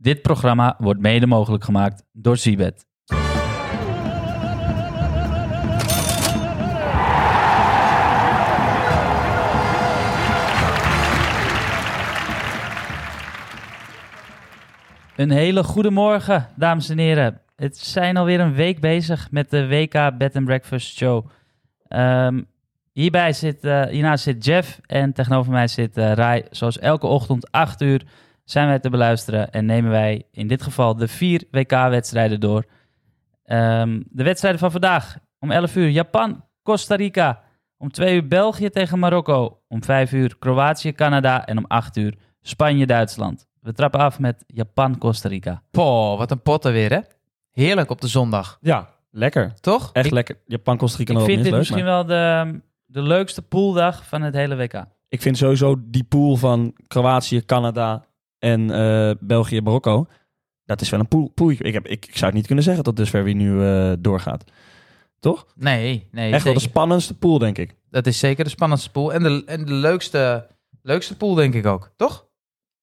Dit programma wordt mede mogelijk gemaakt door Zibet. Een hele goede morgen, dames en heren. Het zijn alweer een week bezig met de WK Bed and Breakfast Show. Ehm, hierbij zit, eh hiernaast zit Jeff en tegenover mij zit eh Rai. Zoals elke ochtend 8 uur zijn wij te beluisteren en nemen wij in dit geval de vier WK-wedstrijden door. Ehm, de wedstrijden van vandaag om 11 uur Japan, Costa Rica. Om 2 uur België tegen Marokko. Om 5 uur Kroatië, Canada. En om 8 uur Spanje, Duitsland. We trappen af met Japan, Costa Rica. Poh, wat een potten weer, hè? Heerlijk op de zondag, Ja, lekker. toch? Echt Ik- lekker. Japan, Costa Rica Ik vind dit leuk, misschien maar wel de, de leukste pooldag van het hele WK. Ik vind sowieso die pool van Kroatië, Canada en eh, België, Marokko. Dat is wel een pool. pool. Ik, heb, ik, ik zou het niet kunnen zeggen tot dusver wie nu eh, doorgaat. Toch? Nee, nee. Echt wel de spannendste pool, denk ik. Dat is zeker de spannendste pool. En de, en de leukste, leukste pool, denk ik ook, toch?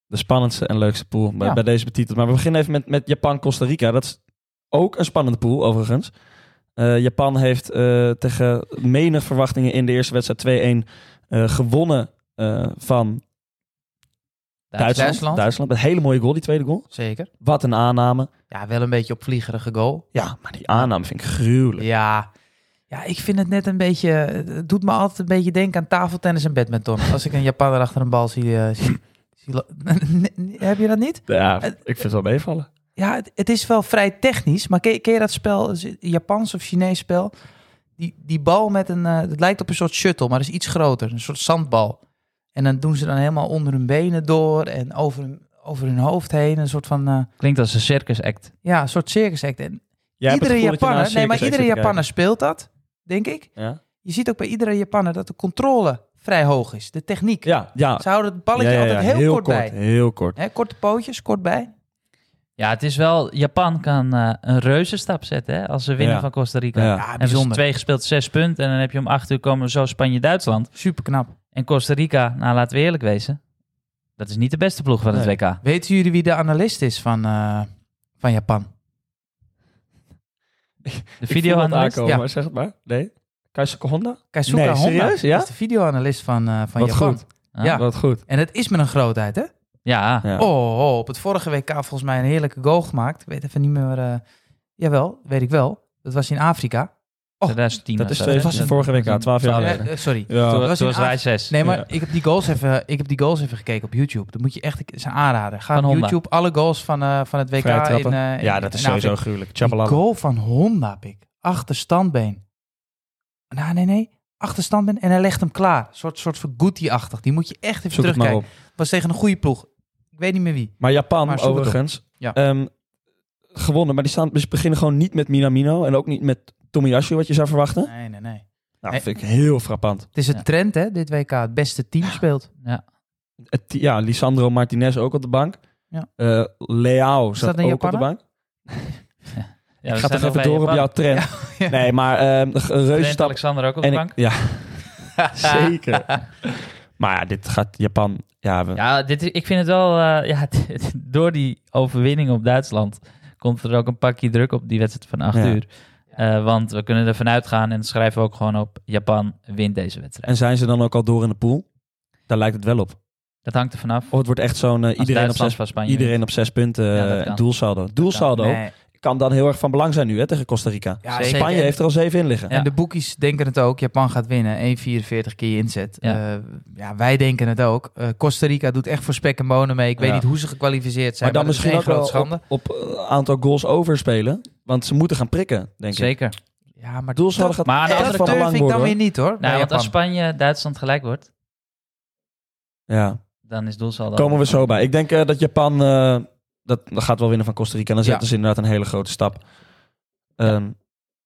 De spannendste en leukste pool bij, Ja. bij deze betiteld. Maar we beginnen even met, met Japan, Costa Rica. Dat is ook een spannende pool, overigens. Eh, Japan heeft eh, tegen menig verwachtingen in de eerste wedstrijd 2-1 eh, gewonnen van Duitsland. Duitsland. Duitsland. Met een hele mooie goal, die tweede goal. Zeker. Wat een aanname. Ja, wel een beetje opvliegerige goal. Ja, maar die aanname vind ik gruwelijk. Ja. Ja, ik vind het net een beetje... Het doet me altijd een beetje denken aan tafeltennis en badminton. Als ik een Japaner achter een bal zie... eh, zie, zie Heb je dat niet? Ja, ik vind het wel meevallen. Ja, het, het is wel vrij technisch, maar ken, ken je dat spel, Japans of Chinees spel? Die, die bal met een, eh, het lijkt op een soort shuttle, maar is iets groter, een soort zandbal. En dan doen ze dan helemaal onder hun benen door en over hun, over hun hoofd heen, een soort van, eh, Klinkt als een circus act. ja, een soort circus act. En Jij iedere Japaner, nee, maar iedere Japaner speelt dat, denk ik. Ja, Je ziet ook bij iedere Japaner dat de controle vrij hoog is, de techniek. ja. ja. Ze houden het balletje Ja, ja, ja, altijd heel, kort, bij. Heel kort. Hè, korte pootjes, kort bij. Ja, het is wel... Japan kan eh, een reuzenstap zetten hè, als ze winnen Ja. van Costa Rica. Ja. Ja, Hebben ze bijzonder. twee gespeeld, zes punten. En dan heb je om acht uur komen zo Spanje-Duitsland. Super knap. En Costa Rica, nou laten we eerlijk wezen. Dat is niet de beste ploeg van het Nee. WK. Weten jullie wie de analist is van, eh, van Japan? De videoanalist. Ja. maar zeg het maar. Nee? Keisuke Honda? Keisuke Nee, Honda serieus? Ja? is de videoanalist van, eh, van Wat Japan. goed. Ah, Ja. Wat goed. En het is met een grootheid, hè? Ja, Ja. Oh, oh, op het vorige WK volgens mij een heerlijke goal gemaakt. Ik weet even niet meer... eh jawel, weet ik wel. Dat was in Afrika. Oh, 2010. Dat is twee was de vorige WK, 12 jaar Eh, geleden. eh, sorry. Ja. Toen was Af- zes. Nee, maar Ja. ik, heb die goals even, ik heb die goals even gekeken op YouTube. Dat moet je echt... Het is een aanrader. Ga Van op Honda. YouTube alle goals van, eh, van het WK Vrije in, eh, ja, dat is in sowieso gruwelijk. Die goal van Honda, pik. Achterstandbeen. Nou, nee, nee. Achterstandbeen en hij legt hem klaar. Een soort, soort van Guti-achtig. Die moet je echt even Zoek terugkijken. Was tegen een goede ploeg. Ik weet niet meer wie. Maar Japan, Maar overigens, Ja. ehm, gewonnen. Maar die staan, dus beginnen gewoon niet met Minamino en ook niet met Tomiyasu, wat je zou verwachten. Nee, nee, nee. Nou, Nee. vind ik heel frappant. Het is een Ja. trend, hè, dit WK. Het beste team speelt. Ja. Het, ja, Lisandro Martinez ook op de bank. Ja. Eh, Leao zat dat ook op de bank. Ja, we ik ga toch even door op jouw trend. Ja. Nee, maar ehm een Trent reuzenstap. Alexander ook op de ik, bank. ja, zeker. maar ja, dit gaat Japan... Ja, we, Ja, dit, is- ik vind het wel... eh, ja, door die overwinning op Duitsland... komt er ook een pakje druk op die wedstrijd van 8 Ja. uur. Eh, want we kunnen ervan uitgaan... en dat schrijven we ook gewoon op... Japan wint deze wedstrijd. En zijn ze dan ook al door in de pool? Daar lijkt het wel op. Dat hangt er vanaf. Of het wordt echt zo'n eh, iedereen, op zes, iedereen op zes punten Ja, eh, doelsaldo. Doelsaldo Nee. Kan dan heel erg van belang zijn nu hè, tegen Costa Rica. Ja, Zeker. Spanje heeft er al zeven in liggen. Ja. En de boekies denken het ook. Japan gaat winnen. 1,44 keer je inzet. Ja. Ja. ja, wij denken het ook. Eh, Costa Rica doet echt voor spek en bonen mee. Ik weet niet hoe ze gekwalificeerd zijn. maar dan misschien geen ook grote wel schande. op, op eh, aantal goals overspelen. Want ze moeten gaan prikken, denk ik. Zeker. Ja, maar Doelsaldo dat, gaat Maar aan de andere durf ik dan weer niet hoor. Nou, want als Japan. Spanje-Duitsland gelijk wordt... Ja, dan is doelsaldo... komen we zo bij. Ik denk eh, dat Japan eh, dat, dat gaat wel winnen van Costa Rica. En dan Ja. zetten ze inderdaad een hele grote stap. Ehm, maar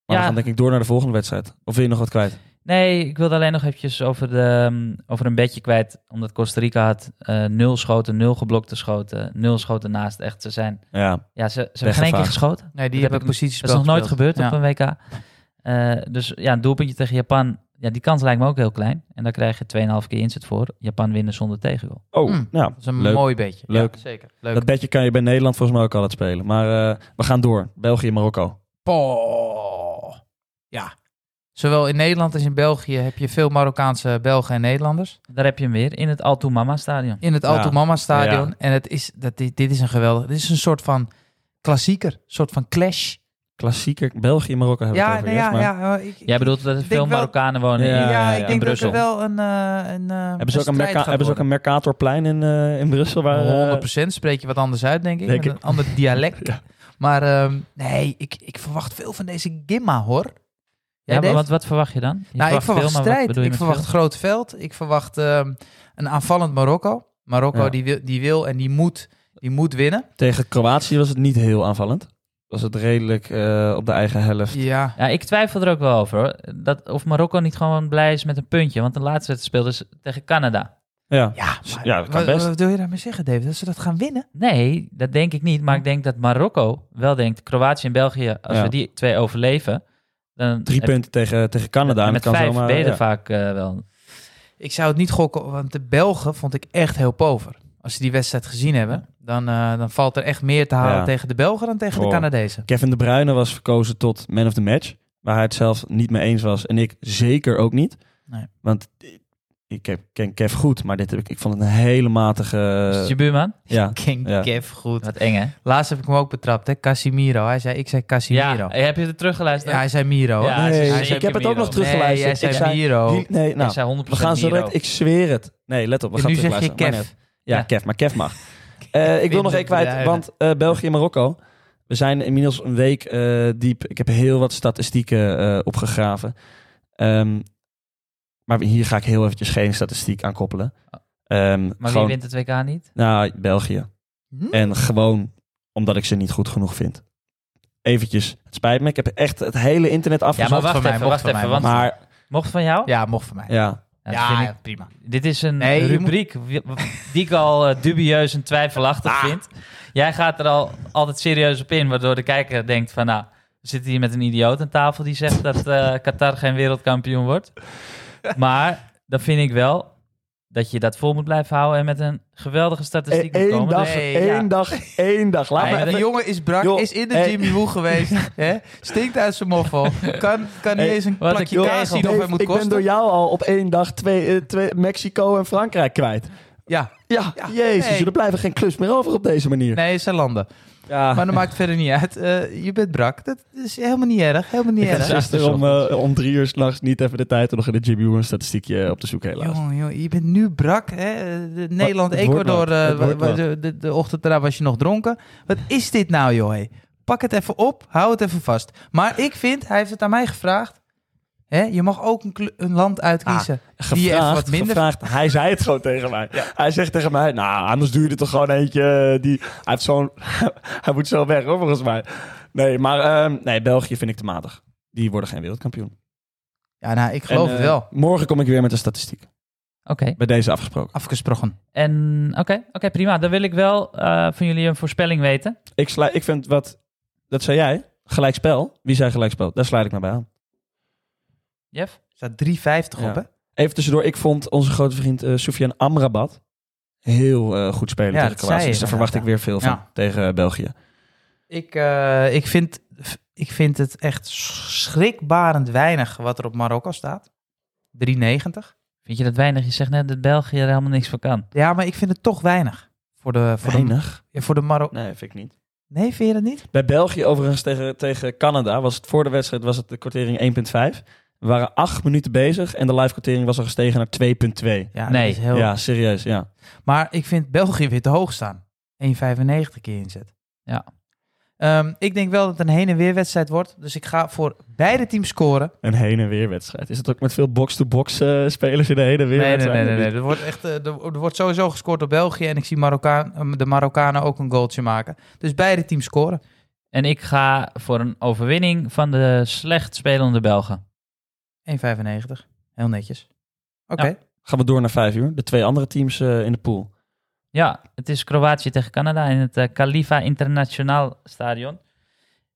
Ja. we gaan denk ik door naar de volgende wedstrijd. Of wil je nog wat kwijt? Nee, ik wilde alleen nog eventjes over, de, um, over een bedje kwijt. Omdat Costa Rica had eh, nul schoten, nul geblokte schoten, nul schoten naast. Echt, ze zijn... Ja, Ja, ze, ze hebben geen één keer geschoten. Nee, die Dat hebben heb ik- posities Dat is nog nooit gebeurd op een WK. Eh, dus ja, een doelpuntje tegen Japan. Ja, die kans lijkt me ook heel klein. En daar krijg je 2,5 keer inzet voor. Japan winnen zonder tegengoal. Oh, Hmm. nou, Dat is een leuk. mooi beetje. Leuk. Ja, zeker. Leuk. Dat bedje kan je bij Nederland volgens mij ook altijd spelen. Maar eh, we gaan door. België, Marokko. Poh. Ja. Zowel in Nederland als in België heb je veel Marokkaanse Belgen en Nederlanders. Daar heb je hem weer, in het Alto Mama stadion. In het Ja. Alto Mama stadion. Ja. En het is, dat, dit, dit is een geweldig... Dit is een soort van klassieker. Een soort van clash. Klassieker. België, Marokko hebben we Ja, het over. nee, Jeff, ja, maar ja. Ik, Jij bedoelt dat er veel wel- Marokkanen wonen Ja, in, ja, ja, ik denk in Brussel. dat er wel een, eh, een, eh, Hebben ze, ook een Merca- hebben ze ook een. Mercatorplein in, eh, in Brussel? Waar, eh, 100% spreek je wat anders uit, denk ik. Denk met ik. een ander dialect. Ja. Maar ehm, nee, ik, ik verwacht veel van deze Gimma, hoor. Jij, Ja, maar wat, wat verwacht je dan? Je nou, ik verwacht veel, strijd. Ik verwacht veel? groot veld. Ik verwacht ehm, een aanvallend Marokko. Marokko Ja. die, wil, die wil en die moet, die moet winnen. Tegen Kroatië was het niet heel aanvallend. Was het redelijk eh, op de eigen helft. Ja, Ja, ik twijfel er ook wel over. Hoor. Dat, of Marokko niet gewoon blij is met een puntje. Want de laatste wedstrijd speelden ze tegen Canada. Ja. ja, maar Ja, dat kan wat, best. wat wil je daarmee zeggen, David? Dat ze dat gaan winnen? Nee, dat denk ik niet. Maar ik denk dat Marokko wel denkt... Kroatië en België, als Ja. we die twee overleven... Dan Drie heb- punten tegen, tegen Canada. en Met kan vijf zomaar, ben je ja. vaak eh, wel. Ik zou het niet gokken, want de Belgen vond ik echt heel pover. Als ze die wedstrijd gezien hebben, dan, eh, dan valt er echt meer te halen Ja. tegen de Belgen dan tegen de Goh. Canadezen. Kevin De Bruyne was verkozen tot man of the match. Waar hij het zelf niet mee eens was. En ik zeker ook niet. Nee. Want ik heb- ken Kev goed. Maar dit heb ik, ik vond het een hele matige... Is het je buurman? ja, King Ja. Kev goed. Wat eng, hè? Laatst heb ik hem ook betrapt, hè? Casimiro. Hij zei, ik zei Casimiro. Ja, Ja, heb je het teruggeluisterd? hij zei Miro. Ja, hij nee, zei hij ik zei heb het ook nog teruggeluisterd. Nee, jij ik zei Miro. Die- nee, nou, ik zei 100% we gaan zo direct. Ik zweer het. Nee, let op. We En gaan nu zeg je Kev. Ja, Ja. Kev, maar Kev mag. Eh, ik wil nog één kwijt, want eh, België en Marokko. We zijn inmiddels een week eh, diep. Ik heb heel wat statistieken eh, opgegraven. Ehm, maar hier ga ik heel eventjes geen statistiek aan koppelen. Ehm, Maar wie wint het WK niet? Nou, België. Hm? En gewoon omdat ik ze niet goed genoeg vind. Eventjes, het spijt me. Ik heb echt het hele internet Ja, afgezocht. maar wacht van mij, even, mocht wacht van even. mij, Want maar mocht van jou? Ja, mocht voor mij. ja, Ja, dat ik- prima. Dit is een Nee, rubriek die ik al eh, dubieus en twijfelachtig vind. Jij gaat er al altijd serieus op in, waardoor de kijker denkt van nou, we zitten hier met een idioot aan tafel die zegt dat eh, Qatar geen wereldkampioen wordt. Maar dan vind ik wel dat je dat vol moet blijven houden en met een geweldige statistiek moet Eén komen. dag, Nee, één ja. dag, één dag. Laat Nee, maar even- jongen is brak, Joh, is in de hey. Jimmy Woo geweest. hè? Stinkt uit zijn moffel. Kan, kan niet eens een plakje kaas zien of hij moet ik ben kosten. door jou al op één dag twee, eh, twee Mexico en Frankrijk kwijt. Ja, Ja, Ja, jezus, nee. er blijven geen klus meer over op deze manier. nee, zijn landen. Ja, Maar dat maakt verder niet uit. Eh, je bent brak. Dat is helemaal niet erg. Helemaal niet ik erg. gisteren om, eh, om drie uur s'nachts niet even de tijd om nog in de Jimmy Woo statistiekje eh, op te zoeken helaas. Jongen, jongen, je bent nu brak. Hè? De Nederland, Ecuador, eh, de, de, de ochtend daarna was je nog dronken. Wat is dit nou, joh? Pak het even op, hou het even vast. Maar ik vind, hij heeft het aan mij gevraagd. Hè? Je mag ook een, een land uitkiezen. die je even Gevraagd, wat minder... gevraagd. Hij zei het gewoon tegen mij. Hij zegt tegen mij, nou, anders doe je er toch gewoon eentje eh, die... Hij, heeft zo'n, hij moet zo weg, hoor, volgens mij. Nee, maar ehm, nee, België vind ik te matig. Die worden geen wereldkampioen. Ja, nou, ik geloof En, het eh, wel. Morgen kom ik weer met de statistiek. Oké, Bij deze afgesproken. Afgesproken. en oké, oké, prima. Dan wil ik wel eh, van jullie een voorspelling weten. Ik, ik vind wat... Dat zei jij. Gelijkspel. Wie zei gelijkspel? Daar sluit ik me bij aan. Jeff? Er staat 3,50 Ja. op, hè? Even tussendoor. Ik vond onze grote vriend eh Soufiane Amrabat heel eh, goed spelen Ja, tegen Kroatië. Dus daar verwacht ik weer veel van Ja. tegen eh, België. Ik, eh, ik, vind, ik vind het echt schrikbarend weinig wat er op Marokko staat. 3,90. Vind je dat weinig? Je zegt net dat België er helemaal niks van kan. Ja, maar ik vind het toch weinig. Voor de, voor de, Weinig? ja, voor de Marokko. Nee, vind ik niet. Nee, vind je dat niet? Bij België overigens tegen, tegen Canada was het voor de wedstrijd was het de kwartering 1.5. We waren acht minuten bezig en de live kwartering was al gestegen naar 2.2. Ja, Nee. heel... Ja, serieus, ja. Maar ik vind België weer te hoog staan. 1,95 keer inzet. Ja. Ehm, ik denk wel dat het een heen en weer wedstrijd wordt. Dus ik ga voor beide teams scoren. Een heen en weer wedstrijd. Is het ook met veel box-to-box eh, spelers in de heen en weer Nee, nee, wedstrijd? nee, nee, nee. Er, wordt echt, eh, er, er wordt sowieso gescoord door België. En ik zie Marokkaan, eh, de Marokkanen ook een goaltje maken. Dus beide teams scoren. En ik ga voor een overwinning van de slecht spelende Belgen. 1,95. Heel netjes. Oké. Ja. Gaan we door naar vijf uur. De twee andere teams eh, in de pool. Ja, het is Kroatië tegen Canada in het eh, Khalifa Internationaal Stadion.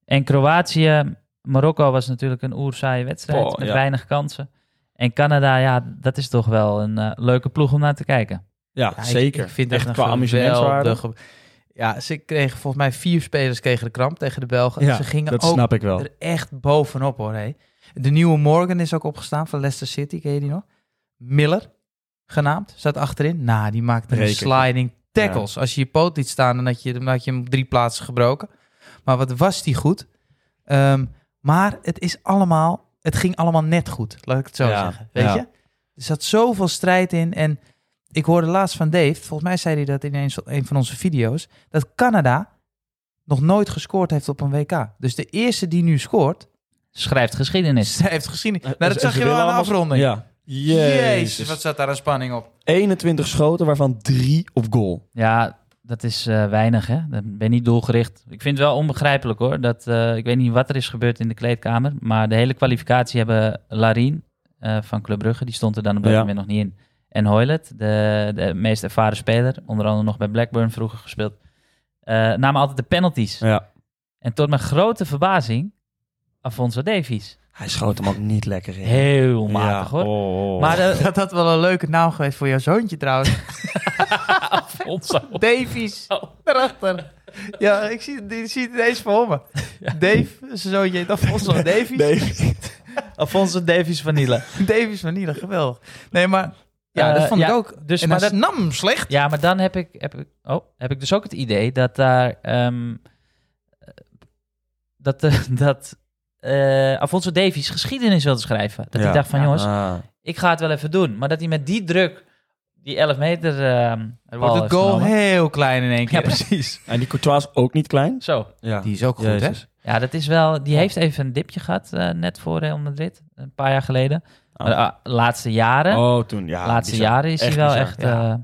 En Kroatië, Marokko was natuurlijk een oerzaaie wedstrijd Oh, met ja. weinig kansen. En Canada, ja, dat is toch wel een eh, leuke ploeg om naar te kijken. Ja, Ja, ik- zeker. Ik, vind Echt dat qua amusementswaarde. Ja, ze kregen volgens mij vier spelers kregen de kramp tegen de Belgen. Ja, ze gingen Dat ook snap ik wel. er echt bovenop hoor. Hé. De nieuwe Morgan is ook opgestaan van Leicester City, ken je die nog? Miller, genaamd, staat achterin. Nou, die maakte een sliding tackles. Als je je poot liet staan, dan had je, dan had je hem drie plaatsen gebroken. Maar wat was die goed? Ehm, maar het is allemaal, het ging allemaal net goed, laat ik het zo Ja, zeggen. Weet ja. je? Er zat zoveel strijd in en ik hoorde laatst van Dave, volgens mij zei hij dat in een van onze video's, dat Canada nog nooit gescoord heeft op een WK. Dus de eerste die nu scoort, Schrijft geschiedenis. zij heeft gezien. Nou, En dat zag je wel aan de afronding. Ja. Jezus. Jezus. wat zat daar een spanning op. 21 schoten, waarvan drie op goal. Ja, dat is eh, weinig, hè. Dan ben je niet doelgericht. Ik vind het wel onbegrijpelijk, hoor. Dat, eh, ik weet niet wat er is gebeurd in de kleedkamer. Maar de hele kwalificatie hebben Larien eh, van Club Brugge... die stond er dan op dat Ja. moment nog niet in. En Hoylet, de, de meest ervaren speler... onder andere nog bij Blackburn vroeger gespeeld... eh, namen altijd de penalties. Ja. En tot mijn grote verbazing... Afonso Davies. Hij schoot hem ook niet lekker in. Heel matig, Ja. hoor. Oh. Maar de, Dat had wel een leuke naam geweest voor jouw zoontje trouwens. Afonso... Davies. Oh. Daarachter. Ja, ik zie, die zie het ineens voor me. Dave, zijn zoontje heet Afonso Davies. Afonso Davies van Nielen. Davies van Nieder, geweldig. Nee, maar ja, Eh, dat vond ja, ik ook. Dus, en maar dat nam slecht. Ja, maar dan heb ik, heb ik, oh, heb ik dus ook het idee dat daar. ehm, eh, dat eh, dat eh Afonso Davies geschiedenis wilde schrijven. Dat Ja. hij dacht van, Ja. jongens, Ah. ik ga het wel even doen. Maar dat hij met die druk die 11 meter. ehm Dan wordt het goal genomen. heel klein in één keer. Ja, precies. En die Courtois is ook niet klein. Zo. Ja. Die is ook goed, Jezus. Ja, dat is wel. Die heeft even een dipje gehad eh, net voor Real Madrid. Een paar jaar geleden. Oh. Maar, laatste jaren. Oh, toen. Ja, laatste bizar. jaren is hij wel bizar. echt Ja.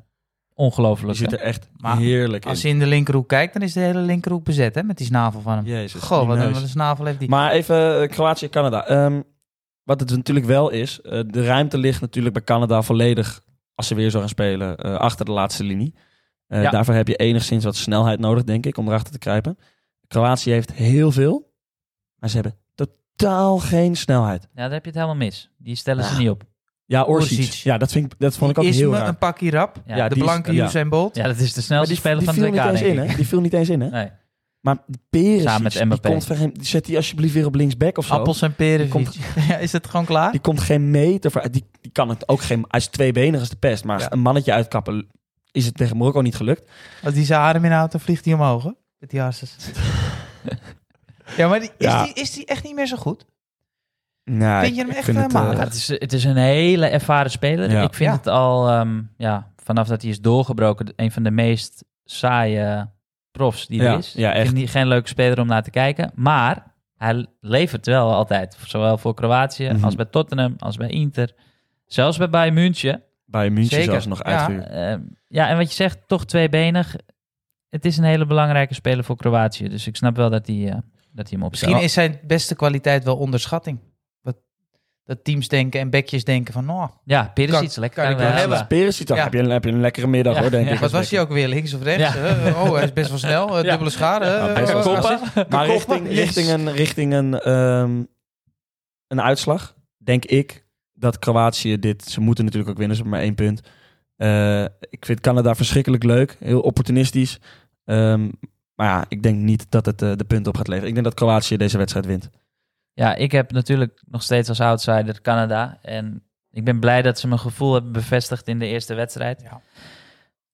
Eh, Die ongelooflijk. ziet er echt Maar heerlijk in. Als je in de linkerhoek kijkt, dan is de hele linkerhoek bezet hè, met die snavel van hem. Jezus. Goh, wat een, wat een snavel heeft die. Maar even eh, Kroatië-Canada. Ehm, wat het natuurlijk wel is, eh, de ruimte ligt natuurlijk bij Canada volledig, als ze weer zo gaan spelen, eh, achter de laatste linie. Eh, Ja. Daarvoor heb je enigszins wat snelheid nodig, denk ik, om erachter te kruipen. Kroatië heeft heel veel, maar ze hebben totaal geen snelheid. Ja, daar heb je het helemaal mis. Die stellen ze niet op. Ja, Orsic. Orsic. Ja, dat, vind ik, dat vond ik ook is heel me raar. een pakje rap. Ja, Ja, de die is- blanke ja. Usain Bolt. Ja, dat is de snelste die, speler die van viel het WK, niet eens denk in, ik. hè? Die viel niet eens in, hè? Nee. Maar Perisic, Samen met die komt die zet die alsjeblieft weer op linksback of zo. Appels en peren. Die komt- ja, is het gewoon klaar? Die komt geen meter voor. Die, die kan het ook geen. Hij is tweebenig als de pest. Maar Ja. een mannetje uitkappen is het tegen Marokko niet gelukt. Als die zijn adem inhoudt, dan vliegt hij omhoog. Hè? Met die harses. ja, maar die, is, Ja. Die, is die echt niet meer zo goed? Nou, Vind je hem echt, vind eh, het, eh, Ja, het, is, het is een hele ervaren speler. Ja. Ik vind Ja. het al, ehm, ja, vanaf dat hij is doorgebroken, een van de meest saaie profs die Ja, er is. ja, Ik vind die geen leuke speler om naar te kijken. Maar hij levert wel altijd. Zowel voor Kroatië Mhm. als bij Tottenham, als bij Inter. Zelfs bij Bayern München. bij München Zeker. zelfs nog Ja. uitgehuurd. Ja, en wat je zegt, toch tweebenig. Het is een hele belangrijke speler voor Kroatië. Dus ik snap wel dat hij, eh, dat hij hem opstelt. Misschien is zijn beste kwaliteit wel onderschatting. Dat, teams denken en bekjes denken van... Nou, Ja, Perisic, lekker. kan ik wel hebben. Perisic, dan Ja. heb, je, een- heb je een lekkere middag Ja, hoor, denk ja. ik. wat was hij ook weer? Links of rechts? Ja. Eh, oh, hij is best wel snel. eh, Ja. Dubbele schade. eh. Maar richting, kopper, yes. richting, een, richting een, ehm, een uitslag, denk ik dat Kroatië dit... Ze moeten natuurlijk ook winnen, ze hebben maar één punt. Eh, ik vind Canada verschrikkelijk leuk. Heel opportunistisch. Ehm, maar ja, ik denk niet dat het de punten op gaat leveren. Ik denk dat Kroatië deze wedstrijd wint. Ja, ik heb natuurlijk nog steeds als outsider Canada. En ik ben blij dat ze mijn gevoel hebben bevestigd in de eerste wedstrijd. Ja.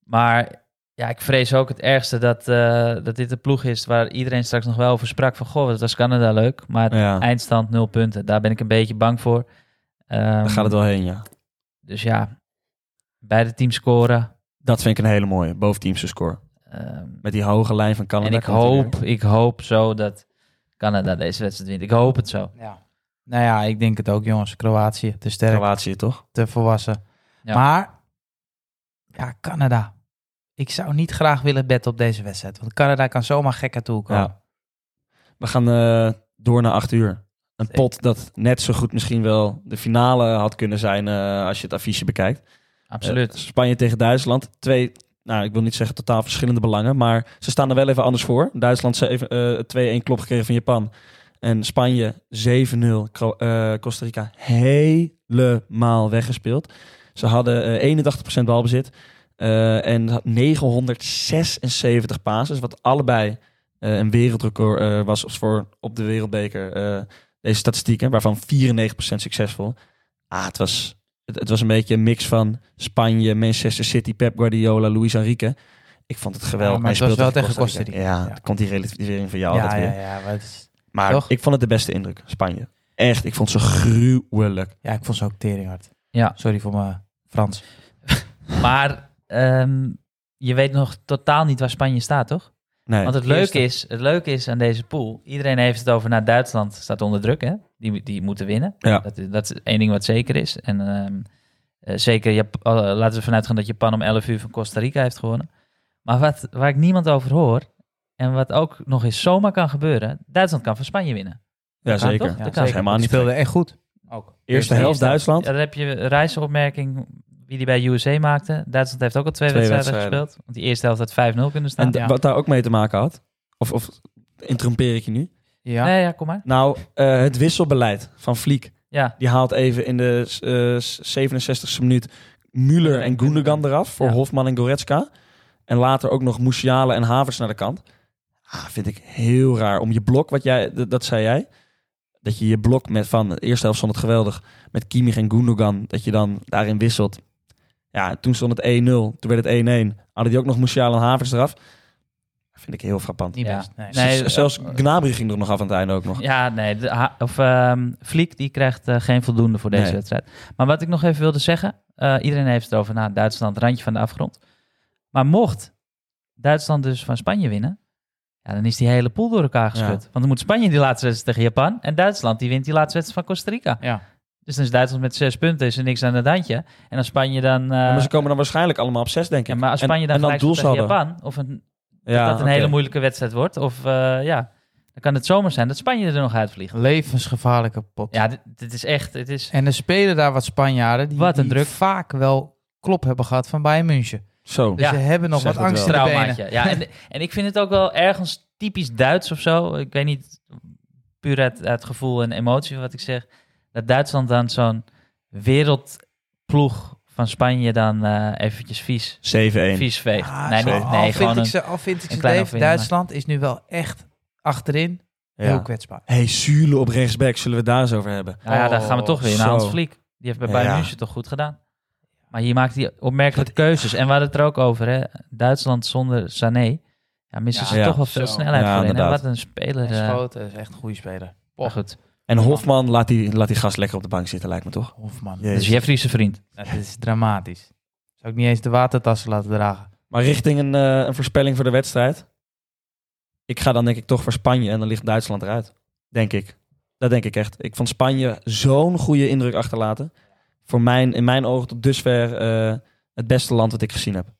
Maar ja, ik vrees ook het ergste dat, eh, dat dit een ploeg is waar iedereen straks nog wel over sprak. Van goh, wat was Canada leuk. Maar Ja, eindstand nul punten. Daar ben ik een beetje bang voor. Ehm, daar gaat het wel heen, ja. Dus ja, beide teams scoren. Dat vind ik een hele mooie, boventeamse score. Ehm, Met die hoge lijn van Canada. en ik hoop, ik hoop zo dat Canada deze wedstrijd wint. Ik hoop het zo. Ja. Nou ja, ik denk het ook, jongens. Kroatië, te sterk, Kroatië, toch? te volwassen. Ja. Maar, ja, Canada. Ik zou niet graag willen betten op deze wedstrijd. Want Canada kan zomaar gek aan toe komen. Ja. We gaan eh, door naar acht uur. Een Zeker. pot dat net zo goed misschien wel de finale had kunnen zijn eh, als je het affiche bekijkt. Absoluut. Eh, Spanje tegen Duitsland. Twee, nou ik wil niet zeggen totaal verschillende belangen, maar ze staan er wel even anders voor. Duitsland heeft eh 2-1 klop gekregen van Japan. En Spanje 7-0. Kro- eh, Costa Rica helemaal weggespeeld. Ze hadden eh 81% balbezit. eh, en had 976 passes. Wat allebei een wereldrecord was voor op de wereldbeker. deze statistieken, waarvan 94% succesvol. Ah, het was, het, het was een beetje een mix van Spanje, Manchester City, Pep Guardiola, Luis Enrique. Ik vond het geweldig. Ja, maar Hij het was speelde wel tegen Costa Rica. Ja, Ja. komt die relativering van jou ja, altijd ja, weer. ja, maar het is- Maar Toch? ik vond het de beste indruk, Spanje. Echt, ik vond ze gruwelijk. ja, ik vond ze ook teringhard. Ja. Sorry voor mijn Frans. Maar ehm, je weet nog totaal niet waar Spanje staat, toch? Nee, Want het leuke, is, het leuke is aan deze pool, iedereen heeft het over, nou Duitsland staat onder druk, hè? Die, die moeten winnen. Ja. Dat, is- dat is één ding wat zeker is. En ehm, eh, zeker, Jap- eh, laten we vanuit gaan dat Japan om 11 uur van Costa Rica heeft gewonnen. Maar wat, waar ik niemand over hoor, en wat ook nog eens zomaar kan gebeuren, Duitsland kan van Spanje winnen. ja, dat kan zeker. toch? Ja, Dat helemaal Die niet speelde echt goed. Ook. Eerste helft Duitsland. Ja, dan heb je een reizenopmerking wie die bij USA maakte. Duitsland heeft ook al twee, Twee wedstrijden, wedstrijden. gespeeld. Want die eerste helft had 5-0 kunnen staan. En Ja. wat daar ook mee te maken had, of, of interrompeer ik je nu? Ja. Nee, ja, kom maar. Nou, eh, het wisselbeleid van Vliek. Ja, Die haalt even in de eh, 67e minuut Müller en Gundogan eraf voor Ja. Hofman en Goretzka. En later ook nog Musiala en Havers naar de kant. Ah, vind ik heel raar. Om je blok, wat jij, dat zei jij, dat je je blok met van de eerste helft stond het geweldig met Kimmich en Gundogan, dat je dan daarin wisselt. Ja, toen stond het 1-0, toen werd het 1-1. Hadden die ook nog Musiala en Havers eraf. Vind ik heel frappant. Niet Ja. best. Nee. Nee, Zelfs eh, Gnabry ging er nog af aan het einde ook nog. ja nee. De, of ehm Vliek, die krijgt eh, geen voldoende voor deze Nee. wedstrijd. Maar wat ik nog even wilde zeggen. eh, iedereen heeft het over, nou, Duitsland, randje van de afgrond. Maar mocht Duitsland dus van Spanje winnen, ja, dan is die hele pool door elkaar geschud. Ja. Want dan moet Spanje die laatste wedstrijd tegen Japan. En Duitsland, die wint die laatste wedstrijd van Costa Rica. Ja. Dus dan is Duitsland met zes punten, is er niks aan het handje. En als Spanje dan... eh, maar ze komen dan waarschijnlijk allemaal op zes, denk ik. ja, maar als En- Spanje dan, en dan gelijk speelt tegen. Japan, of een, Ja, dat dat een hele moeilijke wedstrijd wordt, of eh, ja, dan kan het zomaar zijn dat Spanje er nog uitvliegt. Levensgevaarlijke pot. Ja, dit, dit is echt, het is... En er spelen daar wat Spanjaarden die, Wat een die druk. vaak wel klop hebben gehad van Bayern München. Zo. Dus Ja, ze hebben nog wat angst in de. Ja, en, en ik vind het ook wel ergens typisch Duits of zo. Ik weet niet, puur uit, uit gevoel en emotie wat ik zeg. Dat Duitsland dan zo'n wereldploeg van Spanje dan eh, eventjes vies, 7-1. vies veegt. Ah, nee, niet, al nee vind gewoon ik een... ze, al vind ik ze Dave, Duitsland is nu wel echt achterin heel Ja. kwetsbaar. Hey, Zule op rechtsback, zullen we het daar eens over hebben? Nou ja, daar gaan we toch weer naar Zo. Hans Vliek. Die heeft bij Bayern Ja. München toch goed gedaan. Maar hier maakt hij opmerkelijke keuzes. En we hadden het er ook over, hè. Duitsland zonder Sané. Ja, missen Ja, ze ja. toch wel veel Zo. snelheid wat een speler. En eh, Schoten is echt een goede speler. maar goed. En Hofman, laat die, laat die gast lekker op de bank zitten, lijkt me toch? Hofman. Jezus. Dat is Jeffrey's vriend. Dat is dramatisch. Zou ik niet eens de watertassen laten dragen. Maar richting een, eh, een voorspelling voor de wedstrijd. Ik ga dan denk ik toch voor Spanje en dan ligt Duitsland eruit. Denk ik. Dat denk ik echt. Ik vond Spanje zo'n goede indruk achterlaten. Voor mijn, in mijn ogen tot dusver eh, het beste land wat ik gezien heb.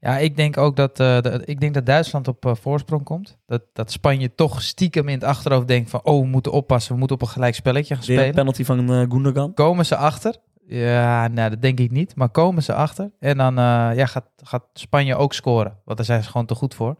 Ja, ik denk ook dat, eh, ik denk dat Duitsland op eh, voorsprong komt. Dat, dat Spanje toch stiekem in het achterhoofd denkt van... oh, we moeten oppassen, we moeten op een gelijk spelletje gaan Weer een spelen. penalty van eh Gundogan. Komen ze achter? Ja, nou, dat denk ik niet. Maar komen ze achter? En dan eh, ja, gaat, gaat Spanje ook scoren. Want daar zijn ze gewoon te goed voor.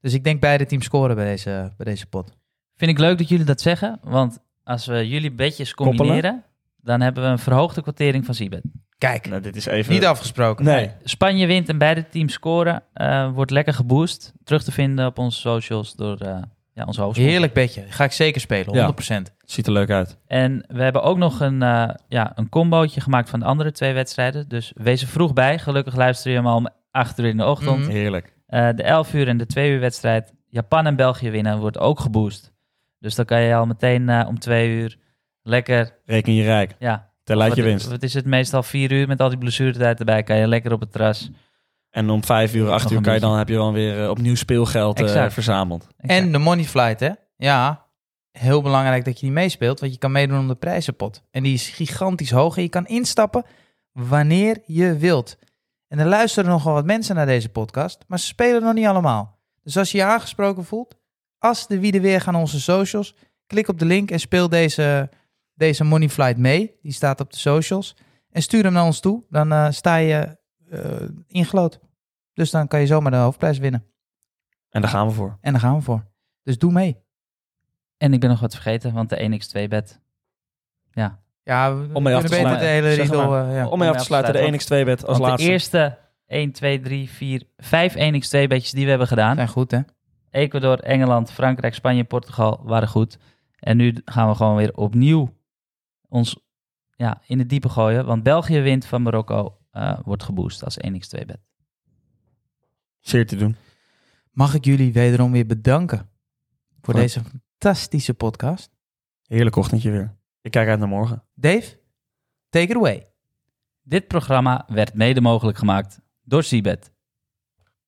Dus ik denk beide teams scoren bij deze, bij deze pot. Vind ik leuk dat jullie dat zeggen. Want als we jullie bedjes Koppelen? combineren... dan hebben we een verhoogde kwartering van Siebet. Kijk, Nou, dit is even... niet afgesproken. Nee. Spanje wint en beide teams scoren. eh, wordt lekker geboost. Terug te vinden op onze socials door eh, ja, onze hoofdsponsor. Heerlijk bedje. Ga ik zeker spelen, 100%. Ziet er leuk uit. En we hebben ook nog een, eh ja, een combootje gemaakt van de andere twee wedstrijden. Dus wees er vroeg bij. Gelukkig luister je hem al om 8 uur in de ochtend. Mhm. Heerlijk. Eh, de 11 uur en de 2 uur wedstrijd. Japan en België winnen wordt ook geboost. Dus dan kan je al meteen eh, om 2 uur lekker, Reken je rijk. ja. Tel uit je wat, winst. Wat is het meestal 4 uur met al die blessuretijd erbij. Kan je lekker op het terras. En om vijf uur, acht Nog uur kan je dan, heb je dan weer eh, opnieuw speelgeld eh, Exact. verzameld. En de money flight, hè? Ja, heel belangrijk dat je die meespeelt, want je kan meedoen om de prijzenpot. En die is gigantisch hoog en je kan instappen wanneer je wilt. En er luisteren nogal wat mensen naar deze podcast, maar ze spelen nog niet allemaal. Dus als je je aangesproken voelt, als de wie de weer gaan onze socials, klik op de link en speel deze, deze money flight mee. Die staat op de socials. En stuur hem naar ons toe, dan eh, sta je eh ingelood. Dus dan kan je zomaar de hoofdprijs winnen. En daar gaan we voor. En daar gaan we voor. Dus doe mee. En ik ben nog wat vergeten, want de 1x2-bet. Ja, Ja, we Om mee af te sluiten. de hele riedel... maar. ja. Om mee af te sluiten, de 1x2-bet als want laatste. de eerste 1, 2, 3, 4, 5 1x2-betjes die we hebben gedaan. zijn goed, hè? Ecuador, Engeland, Frankrijk, Spanje, Portugal waren goed. En nu gaan we gewoon weer opnieuw ons ja, in het diepe gooien. Want België wint van Marokko, eh, wordt geboost als 1x2-bet. Zeer te doen. Mag ik jullie wederom weer bedanken voor deze fantastische podcast. Heerlijk ochtendje weer. Ik kijk uit naar morgen. Dave, take it away. Dit programma werd mede mogelijk gemaakt door Seabed.